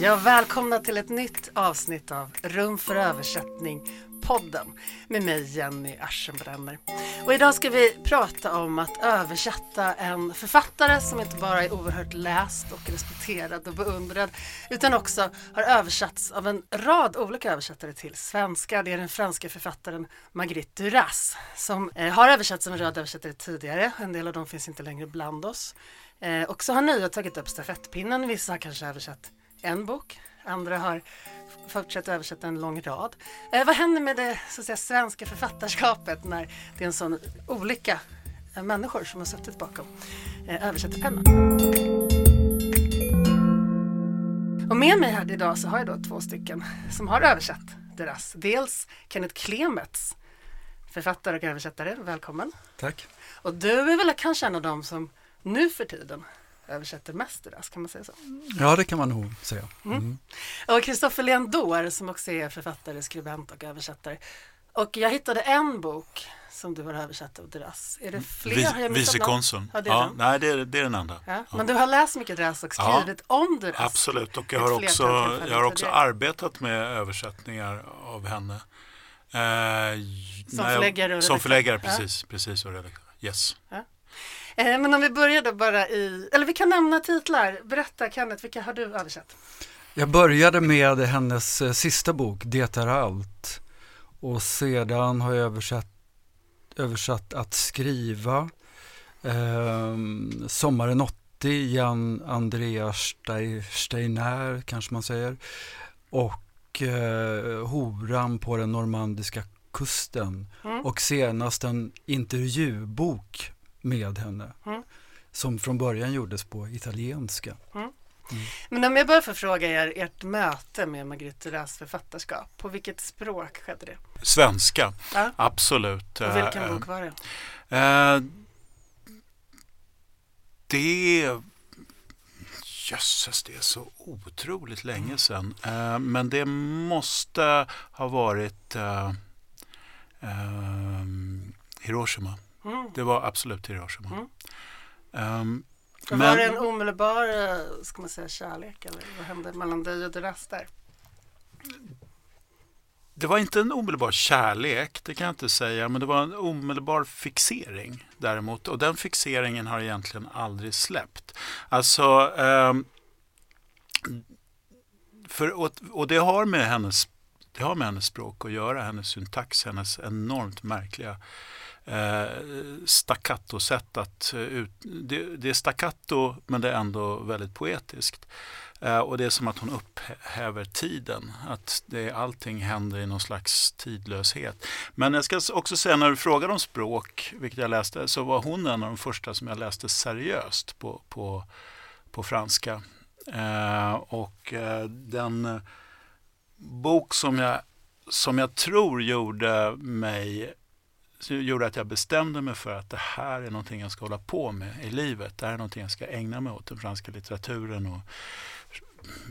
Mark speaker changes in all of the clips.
Speaker 1: Ja, välkomna till ett nytt avsnitt av Rum för översättning podden med mig Jenny Aschenbrenner. Och idag ska vi prata om att översätta en författare som inte bara är oerhört läst och respekterad och beundrad utan också har översatts av en rad olika översättare till svenska. Det är den franska författaren Marguerite Duras som eh, har översatts av en rad översättare tidigare. En del av dem finns inte längre bland oss. Eh, och så har nya tagit upp stafettpinnen. Vissa har kanske översatt en bok, andra har fortsatt översätta en lång rad. Eh, vad händer med det så att säga, svenska författarskapet när det är en sån olika eh, människor som har suttit bakom eh, översättarpennan? Och med mig här idag så har jag då två stycken som har översatt deras. Dels Kenneth Klemets, författare och översättare. Välkommen!
Speaker 2: Tack!
Speaker 1: Och du är väl kanske en av dem som nu för tiden översätter mest deras, kan man säga så?
Speaker 2: Ja, det kan man nog säga.
Speaker 1: Mm. Mm. Och Kristoffer Leandor som också är författare, skribent och översättare. Och jag hittade en bok som du har översatt av Deras. Är det fler?
Speaker 3: Vice konsuln. Ja, ja, nej, det är, det är den enda.
Speaker 1: Ja. Men du har läst mycket Deras och skrivit om Deras?
Speaker 3: Absolut, och jag har också, jag har också arbetat med översättningar av henne.
Speaker 1: Eh, som förläggare?
Speaker 3: Som förläggare, precis. precis och redaktör. Yes.
Speaker 1: Eh, men om vi börjar då bara i, eller vi kan nämna titlar. Berätta Kenneth, vilka har du översatt?
Speaker 2: Jag började med hennes eh, sista bok, Det är allt. Och sedan har jag översatt, översatt Att skriva, eh, Sommaren 80, Jan Andreas Steiner kanske man säger. Och eh, Horan på den normandiska kusten. Mm. Och senast en intervjubok med henne. Mm. Som från början gjordes på italienska. Mm.
Speaker 1: Mm. Men om jag bara får fråga er, ert möte med Margrethe Duras författarskap, på vilket språk skedde det?
Speaker 3: Svenska, ja. absolut.
Speaker 1: Och vilken uh, bok var det?
Speaker 3: Uh, det Jösses, det är så otroligt länge sedan. Uh, men det måste ha varit Hiroshima. Mm. Det var absolut Hiroshima. Mm.
Speaker 1: Um, men... Var det en omedelbar eh, ska man säga, kärlek eller vad hände mellan dig och Duras där?
Speaker 3: Det var inte en omedelbar kärlek, det kan jag inte säga, men det var en omedelbar fixering däremot. Och den fixeringen har egentligen aldrig släppt. Alltså, um, för, och, och, det har med hennes det har med hennes språk att göra, hennes syntax, hennes enormt märkliga eh, staccato-sätt att eh, ut, det, det, är staccato men det är ändå väldigt poetiskt. Eh, och det är som att hon upphäver tiden, att det, allting händer i någon slags tidlöshet. Men jag ska också säga när du frågade om språk, vilket jag läste, så var hon en av de första som jag läste seriöst på, på, på franska. Eh, och eh, den eh, bok som jag, som jag tror gjorde mig gjorde att jag bestämde mig för att det här är någonting jag ska hålla på med i livet. Det här är någonting jag ska ägna mig åt, den franska litteraturen och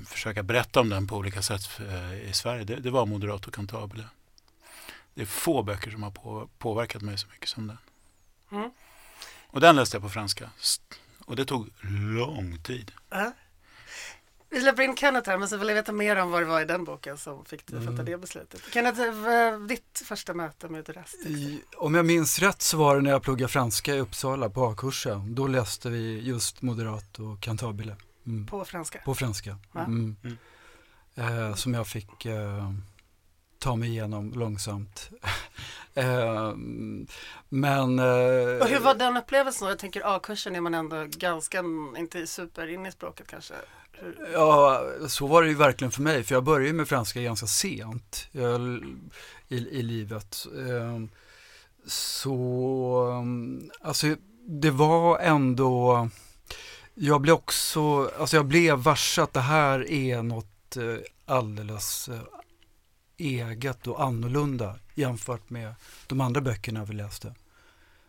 Speaker 3: försöka berätta om den på olika sätt eh, i Sverige. Det, det var Moderato Cantabile. Det är få böcker som har påverkat mig så mycket som den. Mm. Och den läste jag på franska. Och det tog lång tid.
Speaker 1: Äh. Vi släpper in Kenneth här, men så vill jag veta mer om vad det var i den boken som fick dig att fatta mm. det beslutet. Kenneth, ditt första möte med Duras?
Speaker 2: Om jag minns rätt så var det när jag pluggade franska i Uppsala på A-kursen. Då läste vi just Moderat och Cantabile.
Speaker 1: Mm. På franska?
Speaker 2: På franska. Mm. Mm. Eh, som jag fick eh, ta mig igenom långsamt. eh, men... Eh,
Speaker 1: och hur var den upplevelsen? Jag tänker A-kursen är man ändå ganska, inte super in i språket kanske.
Speaker 2: Ja, så var det ju verkligen för mig. För jag började med franska ganska sent jag, i, i livet. Ehm, så, alltså det var ändå, jag blev också, alltså jag blev varse att det här är något eh, alldeles eh, eget och annorlunda jämfört med de andra böckerna vi läste.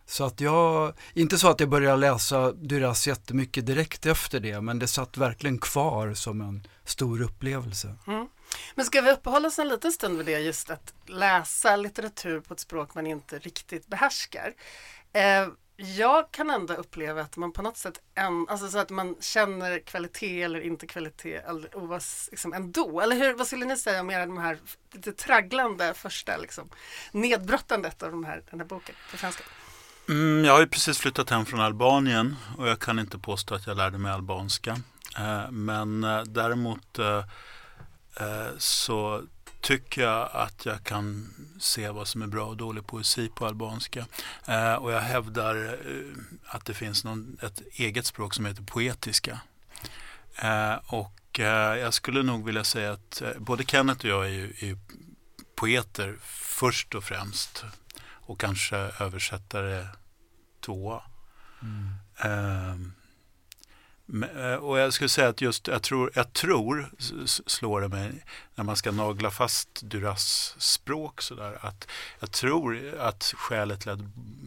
Speaker 2: Så att jag, inte så att jag började läsa Duras jättemycket direkt efter det, men det satt verkligen kvar som en stor upplevelse. Mm.
Speaker 1: Men ska vi uppehålla oss en liten stund vid det, just att läsa litteratur på ett språk man inte riktigt behärskar. Eh, jag kan ändå uppleva att man på något sätt, en, alltså så att man känner kvalitet eller inte kvalitet eller, ovas, liksom ändå. Eller hur, vad skulle ni säga om de här lite tragglande första liksom, nedbrottandet av de här, den här boken på svenska?
Speaker 3: Mm, jag har ju precis flyttat hem från Albanien och jag kan inte påstå att jag lärde mig albanska. Eh, men eh, däremot eh, eh, så tycker jag att jag kan se vad som är bra och dålig poesi på albanska. Eh, och jag hävdar eh, att det finns någon, ett eget språk som heter poetiska. Eh, och eh, jag skulle nog vilja säga att eh, både Kenneth och jag är ju, är poeter först och främst. Och kanske översättare tvåa. Mm. Eh, och jag skulle säga att just, jag tror, jag tror, slår det mig, när man ska nagla fast Duras språk sådär, att jag tror att skälet till att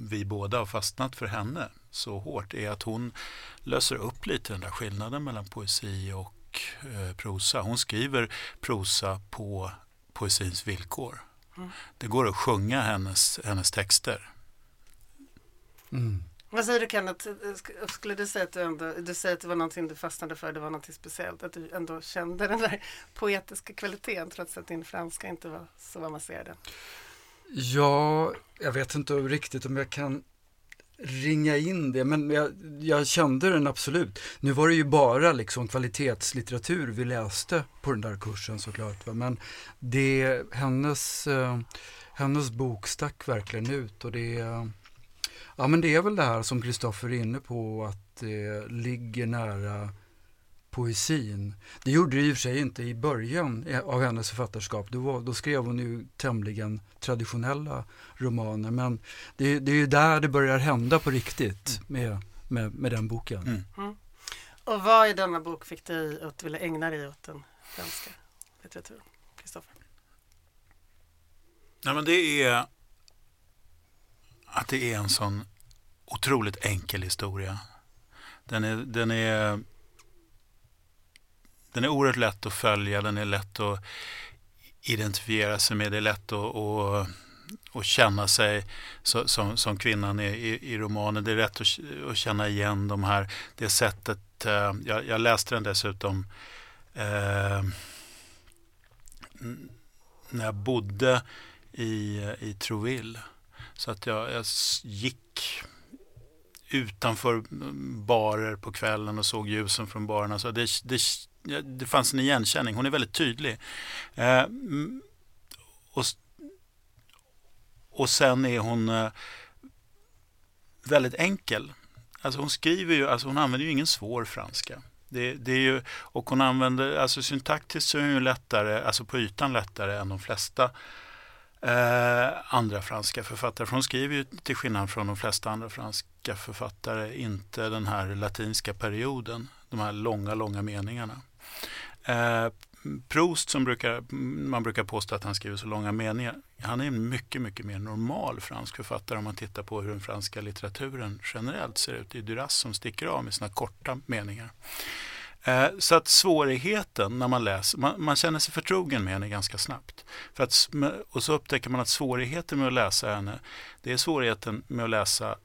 Speaker 3: vi båda har fastnat för henne så hårt är att hon löser upp lite den där skillnaden mellan poesi och eh, prosa. Hon skriver prosa på poesins villkor. Mm. Det går att sjunga hennes, hennes texter.
Speaker 1: Mm. Vad säger du Kenneth? Skulle du säga att du ändå, du säger att det var någonting du fastnade för, det var någonting speciellt, att du ändå kände den där poetiska kvaliteten trots att din franska inte var så avancerad?
Speaker 2: Ja, jag vet inte riktigt om jag kan ringa in det, men jag, jag, kände den absolut. Nu var det ju bara liksom kvalitetslitteratur vi läste på den där kursen såklart, va? men det, hennes, eh, hennes bok stack verkligen ut och det Ja men det är väl det här som Kristoffer är inne på att det ligger nära poesin. Det gjorde det i och för sig inte i början av hennes författarskap. Då, var, då skrev hon ju tämligen traditionella romaner. Men det, det är ju där det börjar hända på riktigt med, med, med den boken. Mm. Mm.
Speaker 1: Och vad i denna bok fick dig att vilja ägna dig åt den svenska litteraturen? Kristoffer?
Speaker 3: Ja, men det är att det är en sån otroligt enkel historia. Den är, den är, den är oerhört lätt att följa, den är lätt att identifiera sig med, det är lätt att, att, att känna sig så, som, som kvinnan är i, i romanen. Det är lätt att, att känna igen de här, det sättet. Eh, jag, jag läste den dessutom eh, när jag bodde i, i Trouville. Så att jag, jag gick utanför barer på kvällen och såg ljusen från barerna. Så det, det, det fanns en igenkänning. Hon är väldigt tydlig. Eh, och, och sen är hon eh, väldigt enkel. Alltså hon skriver ju, alltså hon använder ju ingen svår franska. Det, det, är ju, och hon använder, alltså syntaktiskt så är hon ju lättare, alltså på ytan lättare än de flesta eh, andra franska författare. För hon skriver ju till skillnad från de flesta andra franska författare inte den här latinska perioden, de här långa, långa meningarna. Eh, Proust, som brukar, man brukar påstå att han skriver så långa meningar, han är en mycket, mycket mer normal fransk författare om man tittar på hur den franska litteraturen generellt ser ut. Det är Duras som sticker av med sina korta meningar. Eh, så att svårigheten när man läser, man, man, känner sig förtrogen med henne ganska snabbt. För att, och så upptäcker man att svårigheten med att läsa henne, det är svårigheten med att läsa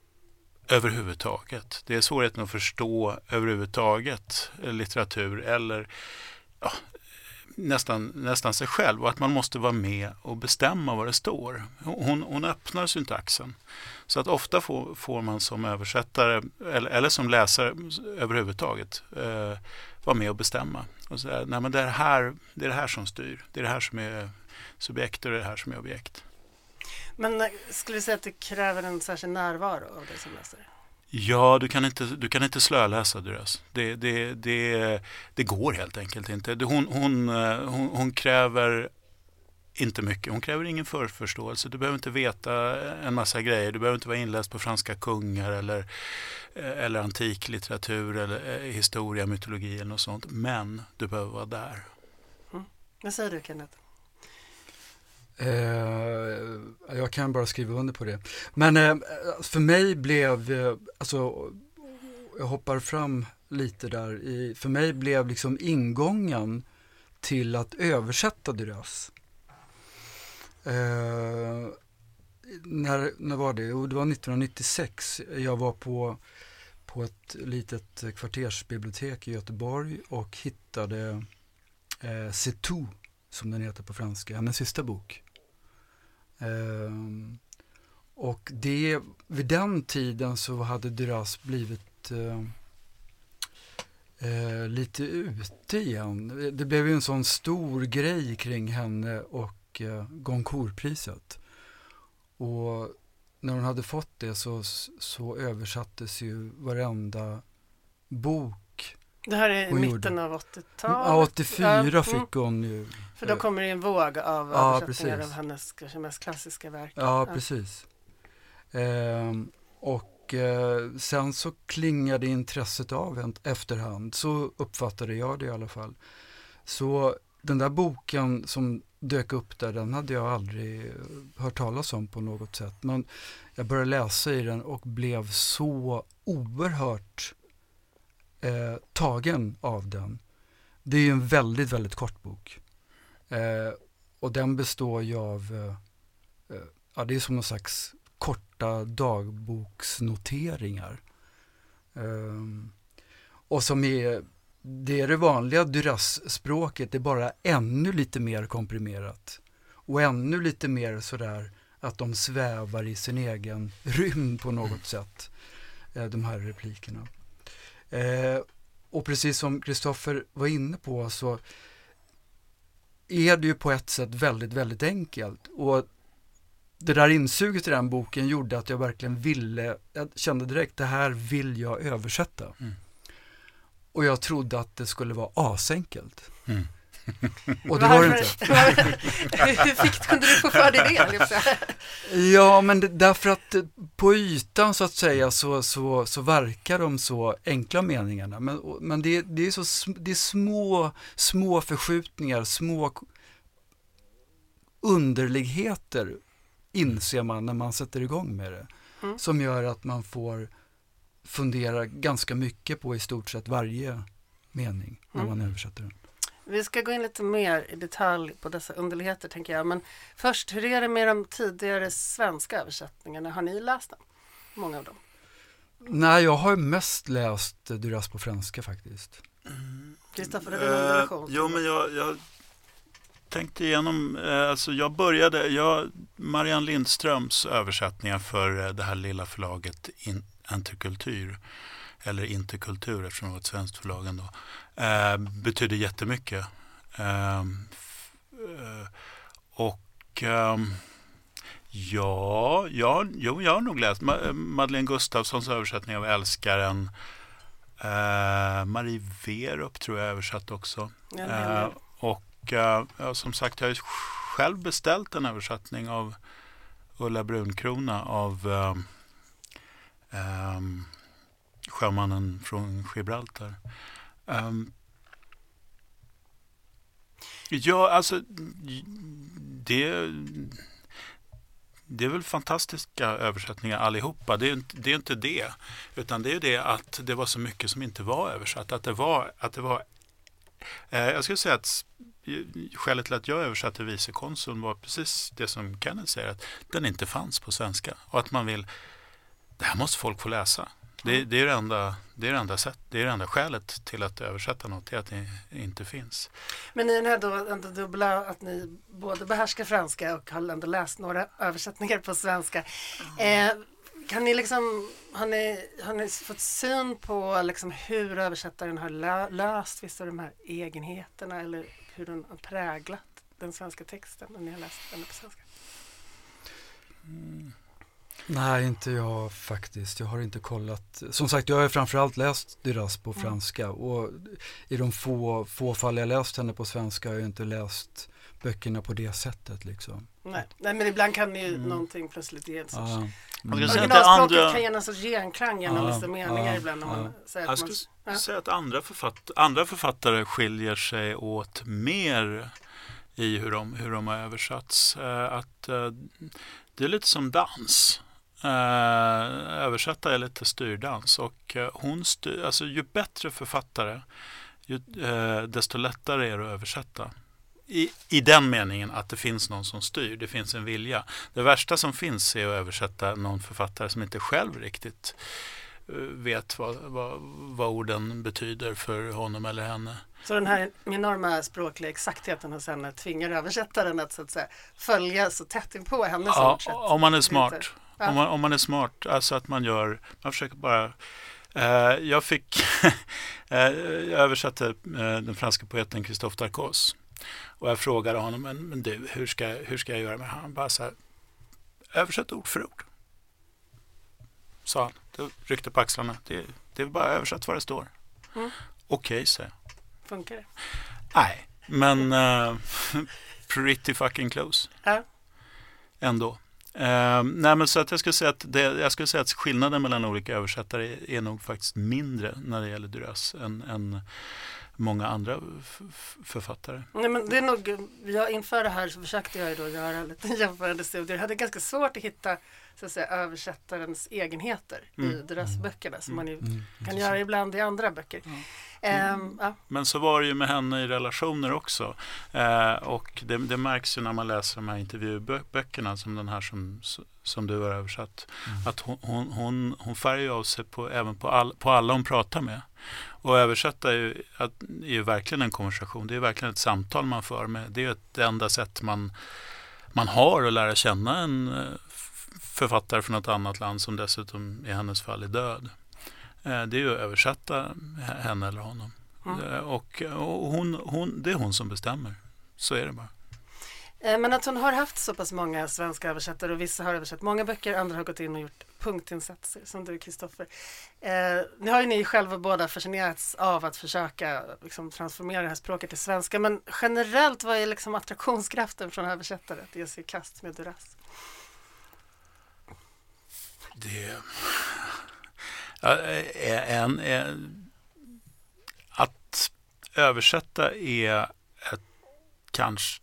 Speaker 3: överhuvudtaget. Det är svårigheten att förstå överhuvudtaget litteratur eller ja, nästan, nästan sig själv och att man måste vara med och bestämma vad det står. Hon, hon öppnar syntaxen. Så att ofta får, får man som översättare eller, eller som läsare överhuvudtaget eh, vara med och bestämma. Och säga, nej men det, är här, det är det här som styr. Det är det här som är subjekt och det är det här som är objekt.
Speaker 1: Men eh, skulle du säga att det kräver en särskild närvaro av dig som läsare?
Speaker 3: Ja, du kan inte, du kan inte slöläsa Duras. Det, det, det, det går helt enkelt inte. Hon, hon, eh, hon, hon kräver inte mycket. Hon kräver ingen förförståelse. Du behöver inte veta en massa grejer. Du behöver inte vara inläst på franska kungar eller, eh, eller antik litteratur eller historia, mytologi eller något sånt. Men du behöver vara där.
Speaker 1: Mm. Vad säger du Kenneth?
Speaker 2: Eh, jag kan bara skriva under på det. Men eh, för mig blev, eh, alltså, jag hoppar fram lite där, i, för mig blev liksom ingången till att översätta Duras. Eh, när, när var det? Jo, det var 1996. Jag var på, på ett litet kvartersbibliotek i Göteborg och hittade eh, C'est tout, som den heter på franska, hennes sista bok. Eh, och det, vid den tiden så hade Duras blivit eh, eh, lite ute igen. Det blev ju en sån stor grej kring henne och eh, Goncourtpriset. Och när hon hade fått det så, så översattes ju varenda bok.
Speaker 1: Det här är mitten
Speaker 2: gjorde.
Speaker 1: av 80-talet.
Speaker 2: Ja, 84
Speaker 1: Ja,
Speaker 2: fick
Speaker 1: mm.
Speaker 2: hon ju.
Speaker 1: För då kommer det en våg av
Speaker 2: Ja,
Speaker 1: översättningar av hennes kanske mest klassiska verk.
Speaker 2: Ja, precis. Ehm, och eh, sen så klingade intresset av en efterhand. Så uppfattade jag det i alla fall. Så den där boken som dök upp där, den hade jag aldrig eh, hört talas om på något sätt. Men jag började läsa i den och blev så oerhört eh, tagen av den. Det är ju en väldigt, väldigt kort bok. Eh, och den består ju av, eh, eh, ja det är som någon slags korta dagboksnoteringar. Ehm, och som är, det är det vanliga Duras-språket, det är bara ännu lite mer komprimerat. Och ännu lite mer sådär att de svävar i sin egen rymd på något sätt, eh, de här replikerna. Eh, och precis som Kristoffer var inne på så är det ju på ett sätt väldigt, väldigt enkelt. Och det där insuget i den boken gjorde att jag verkligen ville, jag kände direkt det här vill jag översätta.
Speaker 3: Mm.
Speaker 2: Och jag trodde att det skulle vara asenkelt.
Speaker 3: Mm.
Speaker 2: Och det var det inte.
Speaker 1: Hur fick, kunde du få för dig det? Liksom?
Speaker 2: Ja, men det, därför att eh, på ytan så att säga så, så, så verkar de så enkla meningarna. Men, men det, det är så det är små, små förskjutningar, små underligheter inser man när man sätter igång med det.
Speaker 1: Mm.
Speaker 2: Som gör att man får fundera ganska mycket på i stort sett varje mening när
Speaker 1: Mm.
Speaker 2: man översätter den.
Speaker 1: Vi ska gå in lite mer i detalj på dessa underligheter tänker jag. Men först, hur är det med de tidigare svenska översättningarna? Har ni läst dem? Många av dem.
Speaker 2: Nej, jag har mest läst eh, Duras på franska faktiskt.
Speaker 1: Kristoffer, har du någon
Speaker 3: Eh,
Speaker 1: relation?
Speaker 3: jo, men jag, jag tänkte igenom, eh, alltså jag började, jag, Marianne Lindströms översättningar för eh, det här lilla förlaget In, eller Interkultur eftersom det var ett svenskt förlag ändå, eh, betydde jättemycket. Eh, f- eh, och ehm, ja, ja, jo, jag har nog läst Ma- eh, Madeleine Gustafssons översättning av Älskaren, Eh, Marie Verup tror jag översatt också. Eh, och eh, ja, som sagt, jag har ju själv beställt en översättning av Ulla Brunkrona av eh, ehm, Sjömannen från Gibraltar. Um, ja, alltså det, det är väl fantastiska översättningar allihopa. Det är, inte, det är inte det. Utan det är det att det var så mycket som inte var översatt. Att det var, att det var eh, jag skulle säga att skälet till att jag översatte vicekonsuln var precis det som Kenneth säger. Att den inte fanns på svenska. Och att man vill, det här måste folk få läsa. Det, det, är det, enda, det, är det, enda sätt, det är det enda skälet till att översätta något, är att det inte finns.
Speaker 1: Men i den här då, ändå dubbla, att ni både behärskar franska och har ändå läst några översättningar på svenska. Eh, kan ni liksom, har ni, har ni fått syn på liksom hur översättaren har lö, löst vissa av de här egenheterna eller hur den har präglat den svenska texten när ni har läst den på svenska?
Speaker 2: Nej, inte jag faktiskt. Jag har inte kollat. Som sagt, jag har framförallt läst Duras på
Speaker 1: Mm.
Speaker 2: franska och i de få, få fall jag läst henne på svenska har jag inte läst böckerna på det sättet liksom.
Speaker 1: Nej, nej men ibland kan ju
Speaker 3: Mm.
Speaker 1: någonting plötsligt ge en sorts...
Speaker 2: Ja.
Speaker 3: Man
Speaker 2: Mm.
Speaker 1: Originalspråket
Speaker 3: andra-
Speaker 1: kan ge en sorts genklang genom
Speaker 2: Ja,
Speaker 1: vissa meningar
Speaker 2: ja,
Speaker 1: ibland. När man
Speaker 2: ja.
Speaker 1: säger
Speaker 3: Jag
Speaker 1: att man,
Speaker 3: skulle
Speaker 1: ja.
Speaker 3: säga att andra, författ andra författare skiljer sig åt mer i hur de, hur de har översatts. Eh, att, eh, det är lite som dans. Eh, översätta är lite styrdans. Och, eh, hon styr, alltså, ju bättre författare, ju, eh, desto lättare är det att översätta. i, I den meningen att det finns någon som styr, det finns en vilja. Det värsta som finns är att översätta någon författare som inte själv riktigt vet vad, vad, vad orden betyder för honom eller henne.
Speaker 1: Så den här enorma språkliga exaktheten hos henne tvingar översättaren att, så att säga, följa så tätt in på hennes
Speaker 3: ja,
Speaker 1: ord. så att
Speaker 3: Om man är smart.
Speaker 1: Ja.
Speaker 3: Om, man, om man är smart, alltså att man gör, man försöker bara eh, jag fick, eh, jag översatte eh, den franska poeten Christophe Darcos och jag frågade honom, men, men du, hur ska, hur ska jag göra med han? bara så här, översätt ord för ord. Sa han, då ryckte på axlarna. Det, det är bara översatt vad det står.
Speaker 1: Mm.
Speaker 3: Okej, sa jag.
Speaker 1: Funkar det?
Speaker 3: Nej, men eh, pretty fucking close
Speaker 1: Ja.
Speaker 3: ändå. Eh, nej, men så att jag skulle säga att det, jag skulle säga att skillnaden mellan olika översättare är, är nog faktiskt mindre när det gäller Duras än, än många andra författare.
Speaker 1: Nej, men det är nog, jag inför det här så försökte jag ju då göra lite jämförande studier. Jag hade ganska svårt att hitta så att säga, översättarens egenheter i
Speaker 3: Mm.
Speaker 1: deras böckerna som man ju
Speaker 2: Mm,
Speaker 1: kan göra ibland i andra böcker. Ehm, ja.
Speaker 3: Men så var det ju med henne i relationer också. Eh, och det, det märks ju när man läser de här intervjuböckerna som den här som, som du har översatt. Att hon, hon, hon, hon färgar ju av sig på, även på, all, på alla hon pratar med. Och översätta är ju, att, är ju verkligen en konversation. Det är verkligen ett samtal man för med. Det är ju ett enda sätt man, man har att lära känna en eh, författare från ett annat land som dessutom i hennes fall är död. Eh, Det är ju att översätta henne eller honom.
Speaker 1: Mm.
Speaker 3: Och, och hon, hon, det är hon som bestämmer. Så är det bara.
Speaker 1: Eh, Men att hon har haft så pass många svenska översättare och vissa har översatt många böcker, andra har gått in och gjort punktinsatser som du Kristoffer. Eh, nu har ju ni själva båda fascinerats av att försöka liksom, transformera det här språket till svenska men generellt vad är liksom attraktionskraften från översättare att ge sig i kast med Duras?
Speaker 3: Det Eh, eh, en, en, att översätta är ett, kanske,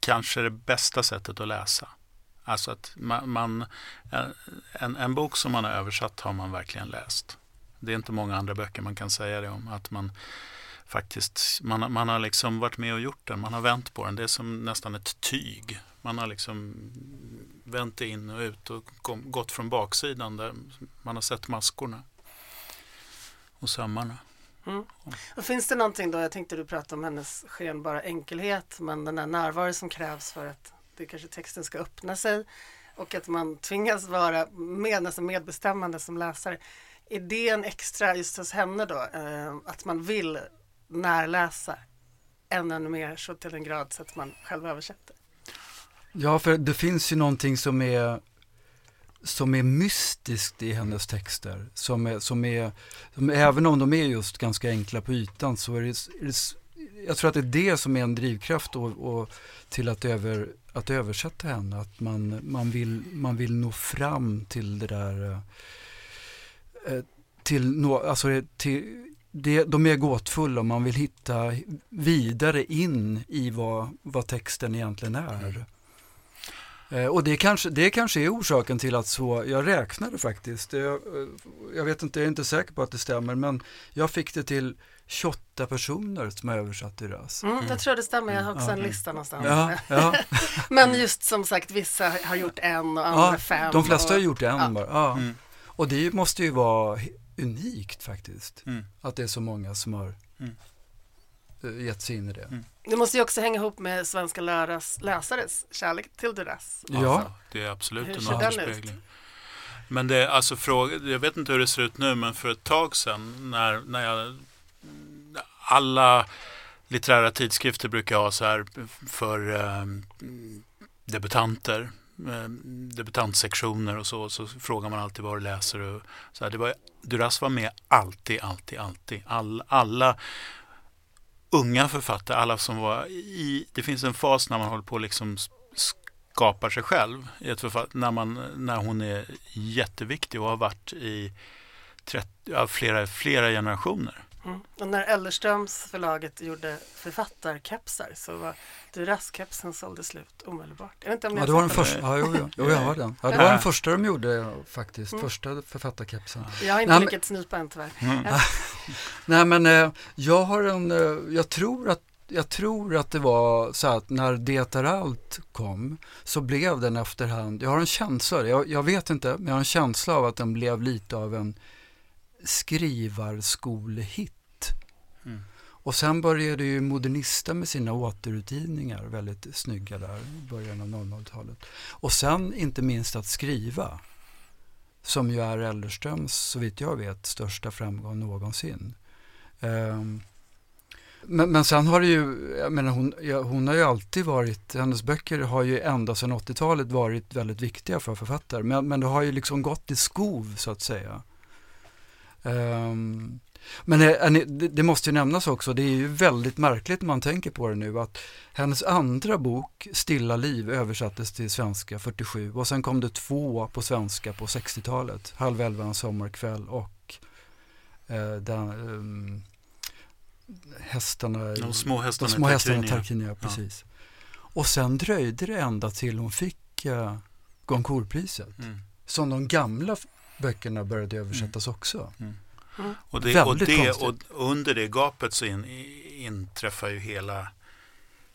Speaker 3: kanske det bästa sättet att läsa. Alltså att man, man, en, en bok som man har översatt har man verkligen läst. Det är inte många andra böcker man kan säga det om. Att man faktiskt, man, har- man har liksom varit med och gjort den. Man har vänt på den. Det är som nästan ett tyg. Man har liksom vänt in och ut och kom, gått från baksidan där man har sett maskorna och sömmarna.
Speaker 1: Mm. Och finns det någonting då, jag tänkte du pratade om hennes skenbara enkelhet men den där närvaro som krävs för att det kanske texten ska öppna sig och att man tvingas vara med, nästan medbestämmande som läsare. Är det en extra just hos henne då, eh, att man vill närläsa än ännu mer så till en grad så att man själv översätter?
Speaker 2: Ja, för det finns ju någonting som är, som är mystiskt i hennes texter. Som är, som är, som, även om de är just ganska enkla på ytan så är det, är det jag tror att det är det som är en drivkraft och, och till att, över, att översätta henne. Att man, man, vill, man vill nå fram till det där, eh, eh, till, nå, alltså till, det, de är gåtfulla och man vill hitta vidare in i vad, vad texten egentligen är. Mm. Eh, Och det kanske, det kanske är orsaken till att så, jag räknade faktiskt, jag, eh, jag vet inte, jag är inte säker på att det stämmer, men jag fick det till 28 personer som har översatt deras.
Speaker 1: Mm, Jag tror det stämmer, jag har också
Speaker 2: Ja.
Speaker 1: en lista någonstans.
Speaker 2: Ja, ja,
Speaker 1: Men just som sagt, vissa har gjort en och andra
Speaker 2: ja,
Speaker 1: fem.
Speaker 2: de flesta har
Speaker 1: och,
Speaker 2: gjort en
Speaker 1: ja.
Speaker 2: bara. Ja.
Speaker 3: Mm.
Speaker 2: Och det måste ju vara unikt faktiskt,
Speaker 3: Mm.
Speaker 2: att det är så många som har
Speaker 3: Mm.
Speaker 2: eh, gett sig in i det.
Speaker 1: Det måste ju också hänga ihop med svenska läras, läsares kärlek till Duras.
Speaker 2: Ja.
Speaker 3: Det är absolut en återspegling. Men det är alltså fråga, jag vet inte hur det ser ut nu, men för ett tag sedan när, när jag, alla litterära tidskrifter brukar ha så här för eh, debutanter, eh, debutantsektioner och så, så frågar man alltid vad du läser. Och så här, det var, Duras var med alltid, alltid, alltid. All, alla unga författare, alla som var i, det finns en fas när man håller på och liksom skapar sig själv i ett författ- när, man, när hon är jätteviktig och har varit i 30, ja, flera, flera generationer.
Speaker 1: Mm. Och när Ellerströms förlaget gjorde författarkepsar så var Duras-kepsen sålde slut omedelbart. Jag vet inte om
Speaker 2: Ja, det var den första, ja, jo, jo, jo, jag har den. Ja, det var den första de gjorde faktiskt,
Speaker 1: Mm.
Speaker 2: första författarkepsen.
Speaker 1: Jag har inte
Speaker 2: Nej, men-
Speaker 1: lyckats snypa än tyvärr.
Speaker 3: Mm.
Speaker 2: Nej men eh, jag har en, eh, jag tror att jag tror att det var så att när Det är allt kom så blev den efterhand, jag har en känsla, jag, jag vet inte, men jag har en känsla av att den blev lite av en skrivarskolehit. Mm. Och sen började ju Modernista med sina återutgivningar, väldigt snygga där i början av 00-talet. Och sen inte minst att skriva, som ju är Ellerströms, så vitt jag vet, största framgång någonsin. Um, men, men sen har det ju, jag menar hon, ja, hon har ju alltid varit, hennes böcker har ju ända sedan 80-talet varit väldigt viktiga för författare. Men, men det har ju liksom gått i skov så att säga. Um, men är, ni, det, måste ju nämnas också, det är ju väldigt märkligt när man tänker på det nu att hennes andra bok, Stilla liv, översattes till svenska 47 och sen kom det två på svenska på 60-talet, Halv elva en sommarkväll och eh, den, um, hästarna,
Speaker 3: de små hästarna,
Speaker 2: de små hästarna Tarquinia. precis. Ja. Och sen dröjde det ända till hon fick uh, Goncourtpriset. Mm. Som de gamla böckerna började översättas mm. också. Mm.
Speaker 3: Mm. Och, det, och, det, och, under det gapet så in, inträffar ju hela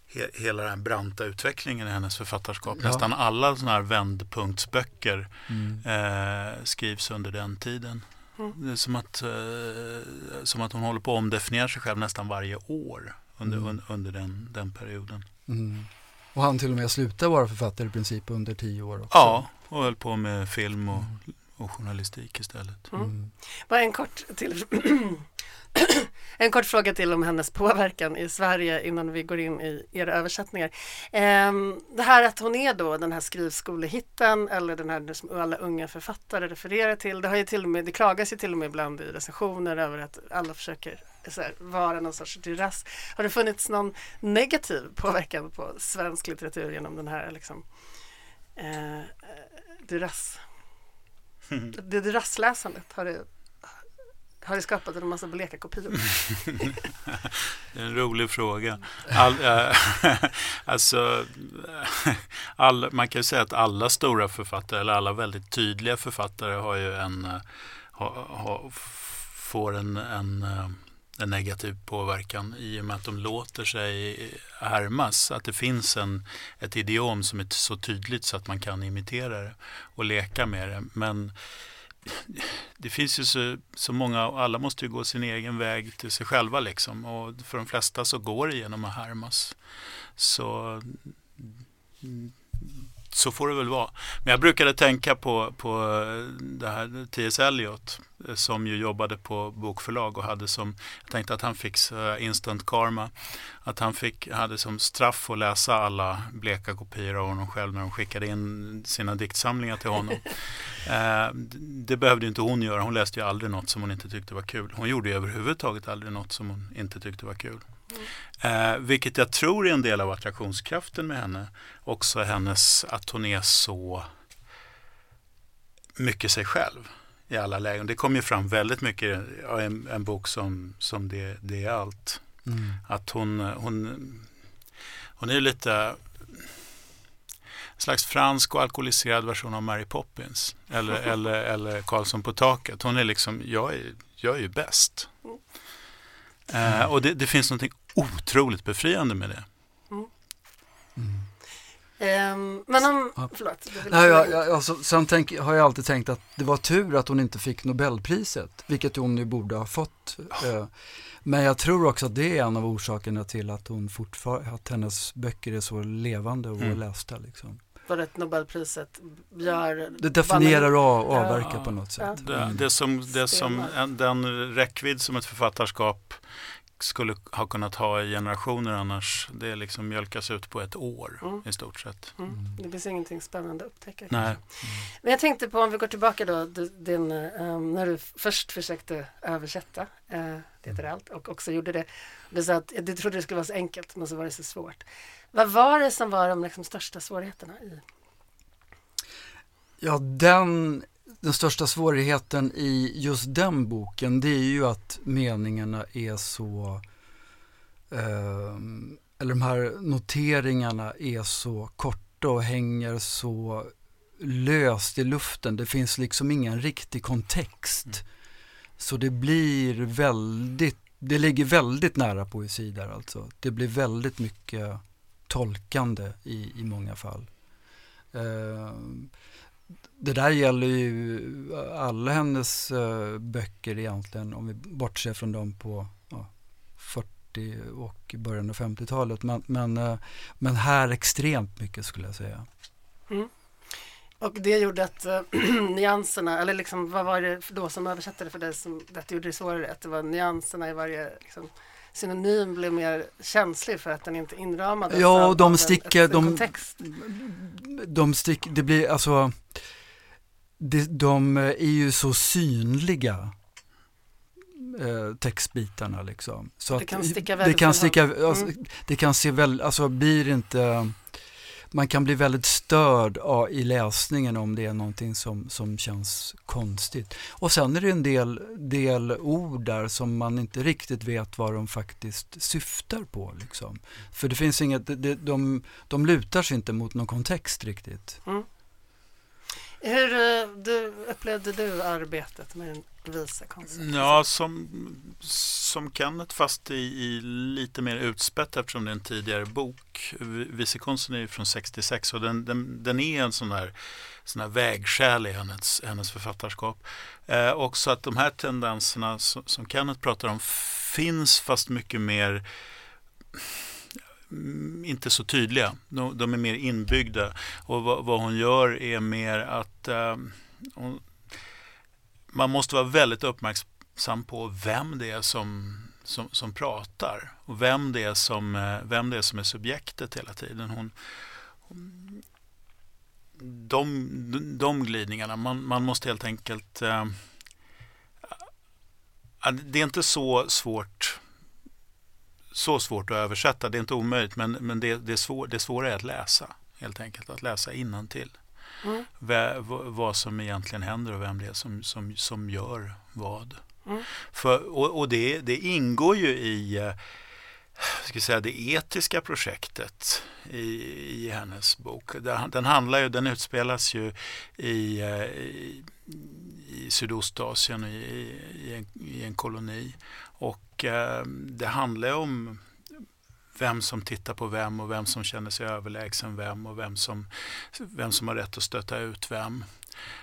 Speaker 3: he, hela den branta utvecklingen i hennes författarskap. Ja. Nästan alla sådana här vändpunktsböcker mm. eh, skrivs under den tiden. Mm. Det är som att, eh, som att hon håller på att omdefiniera sig själv nästan varje år under, mm. un, under den, den perioden.
Speaker 2: Mm. Och han till och med slutade vara författare i princip under tio år också.
Speaker 3: Ja, och höll på med film och, mm. Och journalistik istället.
Speaker 1: Mm. mm. Bara en kort till En kort fråga till om hennes påverkan i Sverige innan vi går in i era översättningar. Ehm, det här att hon är då den här skrivskolehitten eller den här som alla unga författare refererar till. Det, har ju till och med, det klagas ju till och med ibland i recensioner över att alla försöker här, vara någon sorts dyrass. Har det funnits någon negativ påverkan på svensk litteratur genom den här liksom, eh, dyrass? Det rassläsandet har det har det skapat en massa bleka kopior?
Speaker 3: det är en rolig fråga. All, äh, alltså, all, man kan ju säga att alla stora författare, eller alla väldigt tydliga författare har ju en, eh, ha, ha, får en, en, eh, en, negativ påverkan i och med att de låter sig härmas. Att det finns en, ett idiom som är så tydligt så att man kan imitera det och leka med det. Men det finns ju så, så många, och alla måste ju gå sin egen väg till sig själva liksom. Och för de flesta så går det genom att härmas. Så så får det väl vara. Men jag brukade tänka på, på det här T.S. Eliot eh, som ju jobbade på bokförlag och hade som, jag tänkte att han fick instant karma, att han fick, hade som straff att läsa alla bleka kopior av honom själv när de skickade in sina diktsamlingar till honom. eh, det behövde inte hon göra, hon läste ju aldrig något som hon inte tyckte var kul. Hon gjorde ju överhuvudtaget aldrig något som hon inte tyckte var kul. Eh, vilket jag tror är en del av attraktionskraften med henne. Också hennes, att hon är så mycket sig själv i alla lägen. Det kommer ju fram väldigt mycket i en, en bok som, som det, det är allt. Mm. Att hon, hon, hon är lite en slags fransk och alkoholiserad version av Mary Poppins. Eller, eller, eller Karlsson på taket. Hon är liksom, jag är, jag är ju bäst. Mm. Eh, och det, det, finns något otroligt befriande med det. Mm.
Speaker 1: Mm. Men om, ja. förlåt.
Speaker 2: Nej, jag, jag, alltså, sen tänk, har jag alltid tänkt att det var tur att hon inte fick Nobelpriset, vilket hon nu borde ha fått. Uh, men jag tror också att det är en av orsakerna till att hon att hennes böcker är så levande och mm. lästa. Liksom
Speaker 1: för att Nobelpriset gör...
Speaker 2: Det definierar och avverkar ja, på något sätt.
Speaker 3: Ja. Det, det, som, det som, den räckvidd som ett författarskap skulle ha kunnat ha i generationer annars. Det liksom mjölkas ut på ett år mm. i stort sett.
Speaker 1: Mm. mm. Det finns ingenting spännande att upptäcka.
Speaker 3: Nej. Mm.
Speaker 1: Men jag tänkte på om vi går tillbaka då din, um, när du först försökte översätta uh, det är allt och också gjorde det. Du sa att du trodde det skulle vara så enkelt men så var det så svårt. Vad var det som var de liksom största svårigheterna i?
Speaker 2: Ja, den den största svårigheten i just den boken det är ju att meningarna är så eh, eller de här noteringarna är så korta och hänger så löst i luften. Det finns liksom ingen riktig kontext. Mm. Så det blir väldigt det ligger väldigt nära poesi där alltså. Det blir väldigt mycket tolkande i, i många fall. Eh, det där gäller ju alla hennes eh, böcker egentligen, om vi bortser från dem på ja, 40 och början av 50-talet. Men, men, eh, men här extremt mycket skulle jag säga.
Speaker 1: Mm. Och det gjorde att eh, nyanserna, eller liksom, vad var det då som översatte det för dig som det gjorde det svårare? Att det var nyanserna i varje liksom, synonym blev mer känslig för att den inte inramades
Speaker 2: ja, av, de sticker, de, kontext. De sticker, det blir alltså de, de är ju så synliga eh, textbitarna liksom. Så
Speaker 1: det kan sticka
Speaker 2: väldigt. Det kan sticka, alltså, mm. det kan se väl, alltså blir inte man kan bli väldigt störd av, i läsningen om det är någonting som, som känns konstigt. Och sen är det en del, del ord där som man inte riktigt vet vad de faktiskt syftar på. Liksom. För det finns inget, de, de, de lutar sig inte mot någon kontext riktigt. Mm.
Speaker 1: Hur eh, du, upplevde du arbetet med den visa konsten?
Speaker 3: Ja, som, som Kenneth fast i, i, lite mer utspätt eftersom det är en tidigare bok. Visekonsten är från 66 och den, den, den är en sån här sån här vägskäl i hennes, hennes författarskap. Eh, också att de här tendenserna som, som Kenneth pratar om finns fast mycket mer mm, inte så tydliga. De, de är mer inbyggda. Och vad, vad, hon gör är mer att eh, hon, man måste vara väldigt uppmärksam på vem det är som, som, som pratar och vem det, är som, eh, vem det är som är subjektet hela tiden. Hon, de, de glidningarna, man, man måste helt enkelt... Eh, det är inte så svårt så svårt att översätta. Det är inte omöjligt men, men det, det, är svår, det svåra är att läsa. Helt enkelt att läsa till. Mm. vad som egentligen händer och vem det är som, som, som gör vad. Mm. För, och och det, det ingår ju i eh, ska säga, det etiska projektet i, i hennes bok. Den, handlar ju, den utspelas ju i, eh, i, i Sydostasien i, i, en, i en koloni. Och eh, det handlar om vem som tittar på vem och vem som känner sig överlägsen vem och vem som, vem som har rätt att stöta ut vem.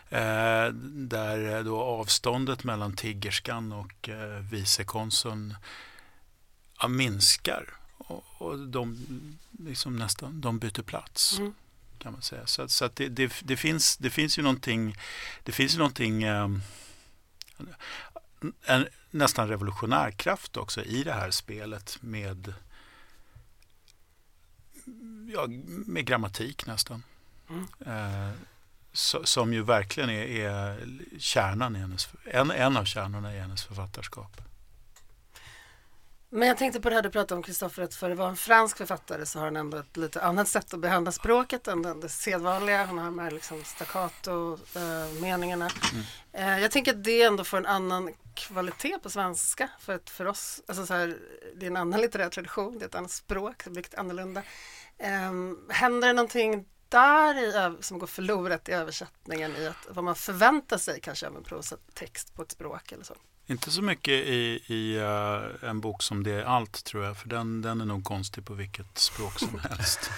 Speaker 3: Eh, där då avståndet mellan tiggerskan och eh, vicekonsuln ja, minskar och, och de, liksom nästan, de byter plats. Mm. kan man säga. Så, så det, det, det, finns, det finns ju någonting, det finns ju någonting eh, en nästan revolutionär kraft också i det här spelet med, ja, med grammatik nästan. Mm. Eh, so, som ju verkligen är, är kärnan i hennes, en, en av kärnorna i hennes författarskap.
Speaker 1: Men jag tänkte på det här du pratade om Kristoffer, att för att vara en fransk författare så har han ändå ett lite annat sätt att behandla språket än det, sedvanliga. Han har de här liksom staccato-meningarna. Eh, mm. eh, jag tänker att det ändå får en annan kvalitet på svenska. För att för oss, alltså så här, det är en annan litterär tradition, det är ett annat språk, det blir annorlunda. Eh, händer det någonting där i, som går förlorat i översättningen i att, vad man förväntar sig kanske av en prosatext på ett språk eller så?
Speaker 3: Inte så mycket i, i uh, en bok som Det är allt tror jag, för den, den är nog konstig på vilket språk som helst.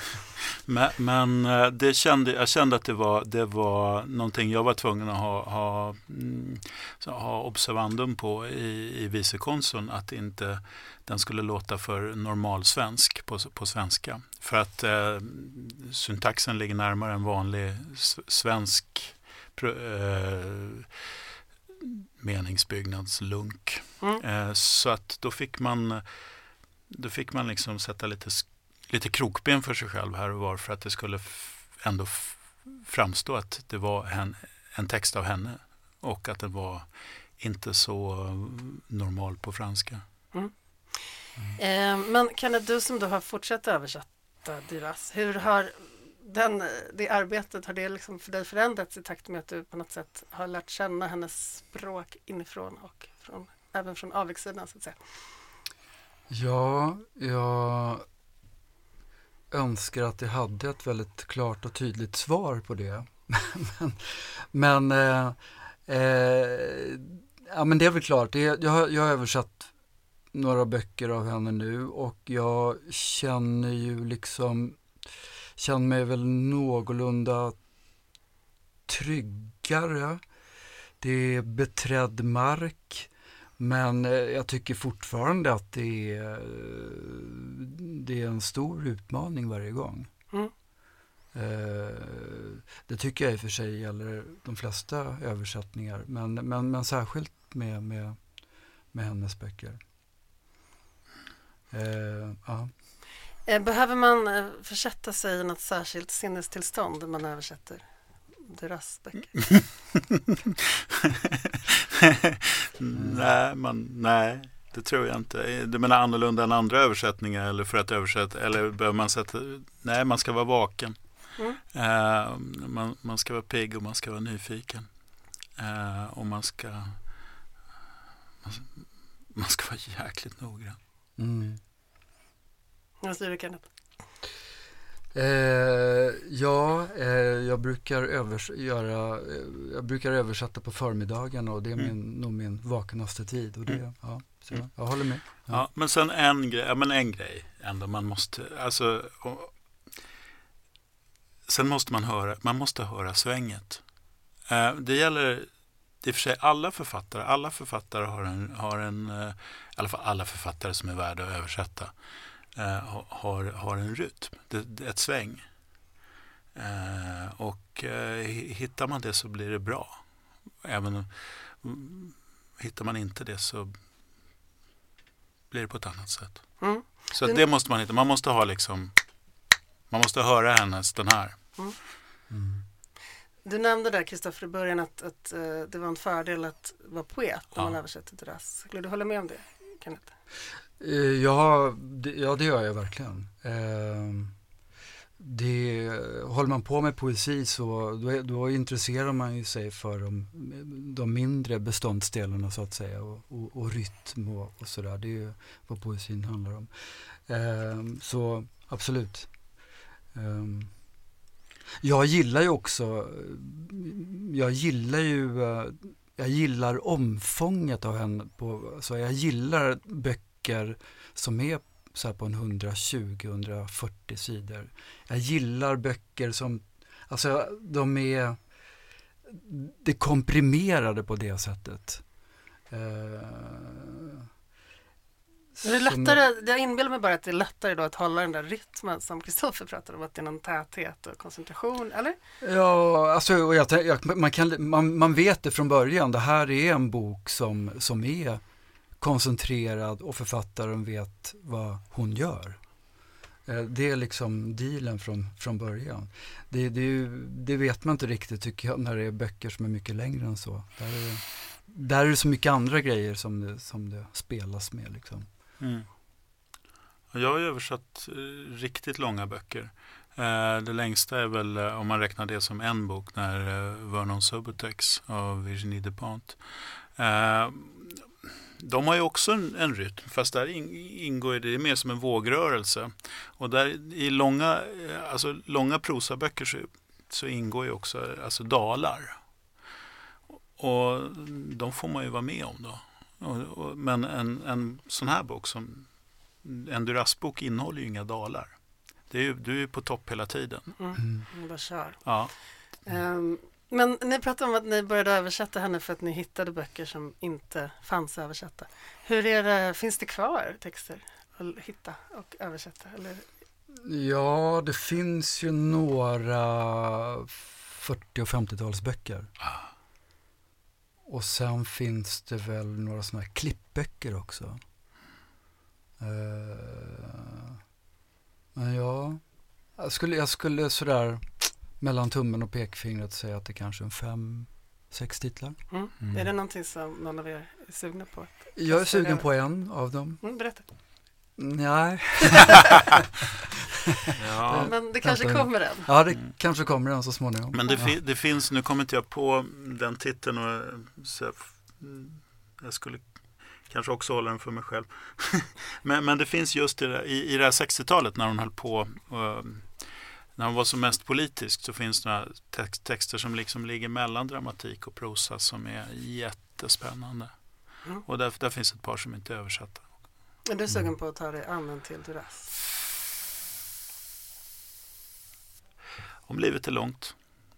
Speaker 3: men, men uh, det kände, jag kände att det var, det var någonting jag var tvungen att ha, ha, mm, ha observandum på i, i vicekonsuln, att inte den skulle låta för normalsvensk på, på svenska. För att uh, syntaxen ligger närmare en vanlig svensk meningsbyggnadslunk. Mm. Eh, så att då fick man, då fick man liksom sätta lite, lite krokben för sig själv här och var för att det skulle ändå framstå att det var en, en text av henne och att den var inte så normal på franska. Mm.
Speaker 1: Mm. Eh, men Kenneth, du som då har fortsatt översätta Duras, hur har den, eh, det arbetet, har det liksom för dig förändrats i takt med att du på något sätt har lärt känna hennes språk inifrån och från, även från avigsidan så att säga?
Speaker 2: Ja, jag önskar att jag hade ett väldigt klart och tydligt svar på det. men men, eh, eh, ja, men det är väl klart, det, jag, jag har översatt några böcker av henne nu och jag känner ju liksom, känner mig väl någorlunda tryggare. Det är beträdd mark. Men eh, jag tycker fortfarande att det är, det är en stor utmaning varje gång.
Speaker 1: Mm.
Speaker 2: Eh, det tycker jag i och för sig gäller de flesta översättningar, men, men, men särskilt med, med, med hennes böcker. Eh, ja.
Speaker 1: Eh, behöver man eh, försätta sig i något särskilt sinnestillstånd när man översätter Duras böcker?
Speaker 3: nej, man, nej, det tror jag inte. Du menar annorlunda än andra översättningar eller för att översätta? Eller behöver man sätta... Nej, man ska vara vaken.
Speaker 1: Mm.
Speaker 3: Uh, man, man ska vara pigg och man ska vara nyfiken. Uh, och man ska... Man, man ska vara jäkligt noggrann.
Speaker 2: Mm.
Speaker 1: Vad säger du Kenneth?
Speaker 2: Eh, ja, eh, jag, brukar övers göra, eh, jag brukar översätta på förmiddagen och det är min,
Speaker 3: Mm.
Speaker 2: nog min vaknaste tid. Och det,
Speaker 3: Mm.
Speaker 2: ja, så
Speaker 3: Mm.
Speaker 2: jag håller med.
Speaker 3: Ja.
Speaker 2: Ja.
Speaker 3: men sen en grej, ja, men en grej ändå man måste, alltså och, Sen måste man höra, man måste höra svänget. Eh, det gäller det är i och för sig alla författare. Alla författare har en, har en eh, i alla fall alla författare som är värda att översätta, eh, ha- har, har en rytm, det, ett sväng. Eh, och eh, hi- hittar man det så blir det bra. Även mm, hittar man inte det så blir det på ett annat sätt.
Speaker 1: Mm.
Speaker 3: Så det måste man hitta. Man måste ha liksom, man måste höra hennes, den här.
Speaker 2: Mm.
Speaker 1: Du nämnde där Kristoffer i början att, att eh, det var en fördel att vara poet när
Speaker 3: Ja.
Speaker 1: man översätter Duras. Skulle du hålla med om det Kenneth?
Speaker 2: Eh, ja, det, ja, det gör jag verkligen. Ehm, det, håller man på med poesi så då, då intresserar man ju sig för de, de mindre beståndsdelarna så att säga och, och, och rytm och, och sådär. Det är ju vad poesin handlar om. Eh, så absolut. Eh, jag gillar ju också, jag gillar ju, eh, jag gillar omfånget av henne. På, så jag gillar böcker som är så här på en 120-140 sidor. Jag gillar böcker som, alltså de är, det är komprimerade på det sättet. Eh,
Speaker 1: Är det
Speaker 2: som-
Speaker 1: lättare, jag inbillar mig bara att det är lättare då att hålla den där rytmen som Kristoffer pratade om, att det är någon täthet och koncentration, eller?
Speaker 2: Ja, alltså jag, jag, man, kan, man, man vet det från början. Det här är en bok som, som är koncentrerad och författaren vet vad hon gör. Eh, det är liksom dealen från, från början. Det, det, det vet man inte riktigt tycker jag när det är böcker som är mycket längre än så. Där är, det- där är det så mycket andra grejer som det, som det spelas med. Liksom.
Speaker 3: Mm. Jag har ju översatt eh, riktigt långa böcker. Eh, det längsta är väl, om man räknar det som en bok, när Vernon Subutex av Virginie Despont. De har ju också en, en rytm, fast där in, ingår det, det är mer som en vågrörelse. Och där i långa, eh, alltså långa prosaböcker så, så ingår ju också alltså dalar. Och de får man ju vara med om då. Och, och, men en, en sån här bok som en Duras-bok innehåller ju inga dalar. Det är ju, du är på topp hela tiden.
Speaker 1: Mm.
Speaker 2: Mm.
Speaker 3: Ja.
Speaker 1: Ehm, men ni pratade om att ni började översätta henne för att ni hittade böcker som inte fanns översatta. Hur är det, finns det kvar texter att hitta och översätta? Eller?
Speaker 2: Ja, det finns ju några 40 och 50-talsböcker. Och sen finns det väl några sådana här klippböcker också. Eh, men ja, jag skulle, jag skulle sådär mellan tummen och pekfingret säga att det kanske är en fem, sex titlar.
Speaker 1: Mm.
Speaker 3: Mm.
Speaker 1: Är det någonting som någon av er är sugna på?
Speaker 2: Jag är sugen på en av dem.
Speaker 1: Mm, berätta.
Speaker 2: Nej,
Speaker 3: ja.
Speaker 1: Men det kanske kommer en.
Speaker 2: ja det
Speaker 3: Mm.
Speaker 2: kanske kommer en så småningom.
Speaker 3: Men det, fi, det finns, nu kommer inte jag på den titeln och så, jag jag skulle kanske också hålla den för mig själv. men, men det finns just i, det, i, i det här 60-talet när hon höll på eh, när hon var som mest politisk så finns det några text, texter som liksom ligger mellan dramatik och prosa som är jättespännande.
Speaker 1: Mm.
Speaker 3: Och där, där finns ett par som inte är översatta.
Speaker 1: Är du sugen på att ta dig an till Duras?
Speaker 3: Om livet är långt.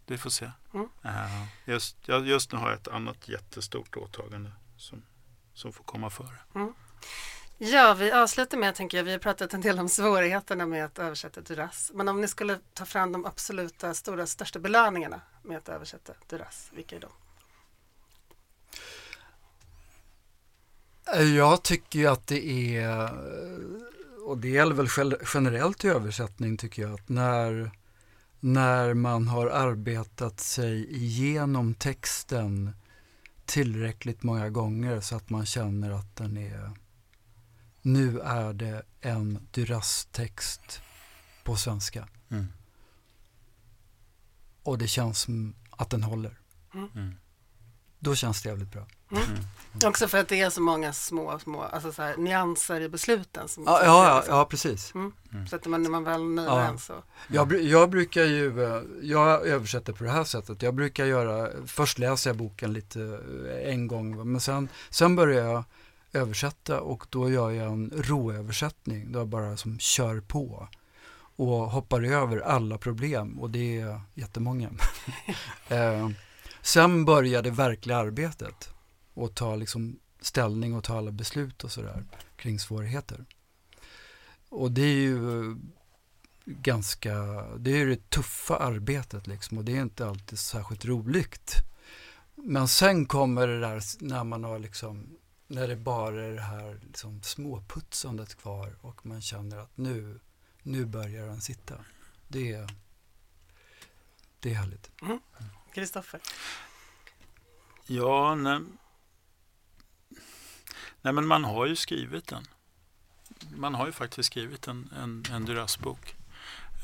Speaker 3: Vi får se.
Speaker 1: Mm.
Speaker 3: Uh, just, just nu har jag ett annat jättestort åtagande som, som får komma före.
Speaker 1: Ja, vi avslutar med, tänker jag, vi har pratat en del om svårigheterna med att översätta Duras. Men om ni skulle ta fram de absoluta stora, största belöningarna med att översätta Duras, vilka är de?
Speaker 2: Eh, jag tycker ju att det är, eh, och det gäller väl generellt i översättning tycker jag, att när, när man har arbetat sig igenom texten tillräckligt många gånger så att man känner att den är nu är det en Duras-text på svenska. Mm. Och det känns som att den håller. Mm. mm. Då känns det jävligt bra.
Speaker 1: Mm. mm. Också för att det är så många små, små alltså så här, nyanser i besluten. Som
Speaker 2: ja, ja, ja, precis. Mm.
Speaker 1: Så att man, när man väl nöjer ja. en så.
Speaker 2: Jag, jag brukar ju, eh, jag översätter på det här sättet. Jag brukar göra, först läser jag boken lite eh, en gång, men sen, sen börjar jag översätta och då gör jag en råöversättning. Då jag bara som kör på och hoppar över alla problem och det är jättemånga. eh, sen börjar det verkliga arbetet och ta liksom ställning och ta alla beslut och sådär kring svårigheter. Och det är ju ganska, det är det tuffa arbetet liksom och det är inte alltid särskilt roligt. Men sen kommer det där när man har liksom när det bara är det här liksom småputsandet kvar och man känner att nu, nu börjar den sitta. Det är, det är härligt.
Speaker 1: Kristoffer? Mm.
Speaker 3: Ja, nej, nej, men man har ju skrivit den. Man har ju faktiskt skrivit en, en, en Duras-bok.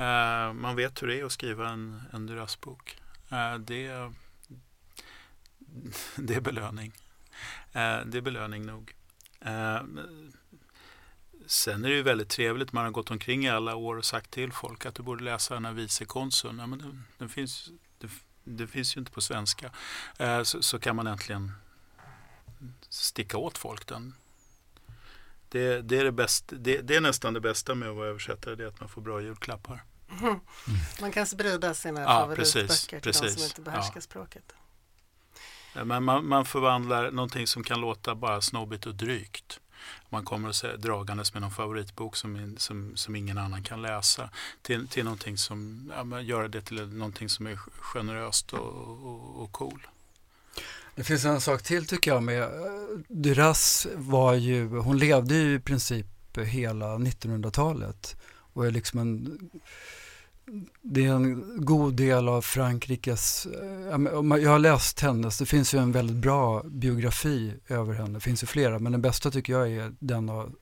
Speaker 3: Uh, man vet hur det är att skriva en, en Duras-bok. Uh, det, det är belöning. Eh, det är belöning nog. Eh, sen är det ju väldigt trevligt, man har gått omkring i alla år och sagt till folk att du borde läsa den här vicekonsuln. Ja, men den, den finns, det, det, finns ju inte på svenska. Eh, så, så, kan man äntligen sticka åt folk den. Det, det är det, bästa, det, det, är nästan det bästa med att vara översättare, det är att man får bra julklappar.
Speaker 1: Mm. Man kan sprida sina ja, favoritböcker precis, till precis. de som inte behärskar ja. språket.
Speaker 3: Men man, man förvandlar någonting som kan låta bara snobbigt och drygt. Man kommer att säga, dragandes med någon favoritbok som, som, som ingen annan kan läsa till, till någonting som, ja, göra det till någonting som är generöst och, och, och cool.
Speaker 2: Det finns en sak till tycker jag med Duras var ju, hon levde ju i princip hela 1900-talet och är liksom en det är en god del av Frankrikes, eh, jag har läst hennes, det finns ju en väldigt bra biografi över henne, det finns ju flera, men den bästa tycker jag är den av,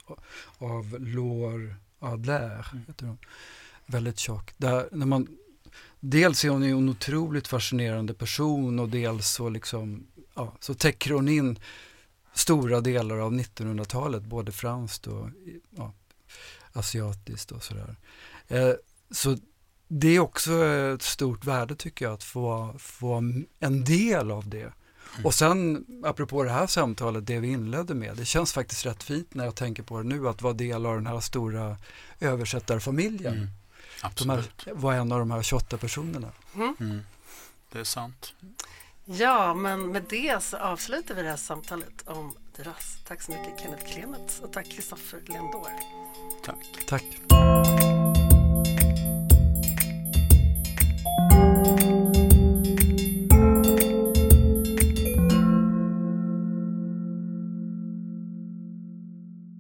Speaker 2: av Laure Adler, mm. väldigt tjock. Där, när man, dels är hon en otroligt fascinerande person och dels så, liksom, ja, så täcker hon in stora delar av 1900-talet, både franskt och ja, asiatiskt och sådär. Eh, så det är också ett stort värde tycker jag att få, få en del av det. Mm. Och sen apropå det här samtalet, det vi inledde med, det känns faktiskt rätt fint när jag tänker på det nu att vara del av den här stora översättarfamiljen. Mm.
Speaker 3: Absolut.
Speaker 2: Här, var en av de här 28 personerna.
Speaker 3: Mm. mm. Det är sant.
Speaker 1: Ja, men med det så avslutar vi det här samtalet om Duras. Tack så mycket Kenneth Klemets och tack Kristoffer Lendor.
Speaker 3: Tack.
Speaker 2: Tack.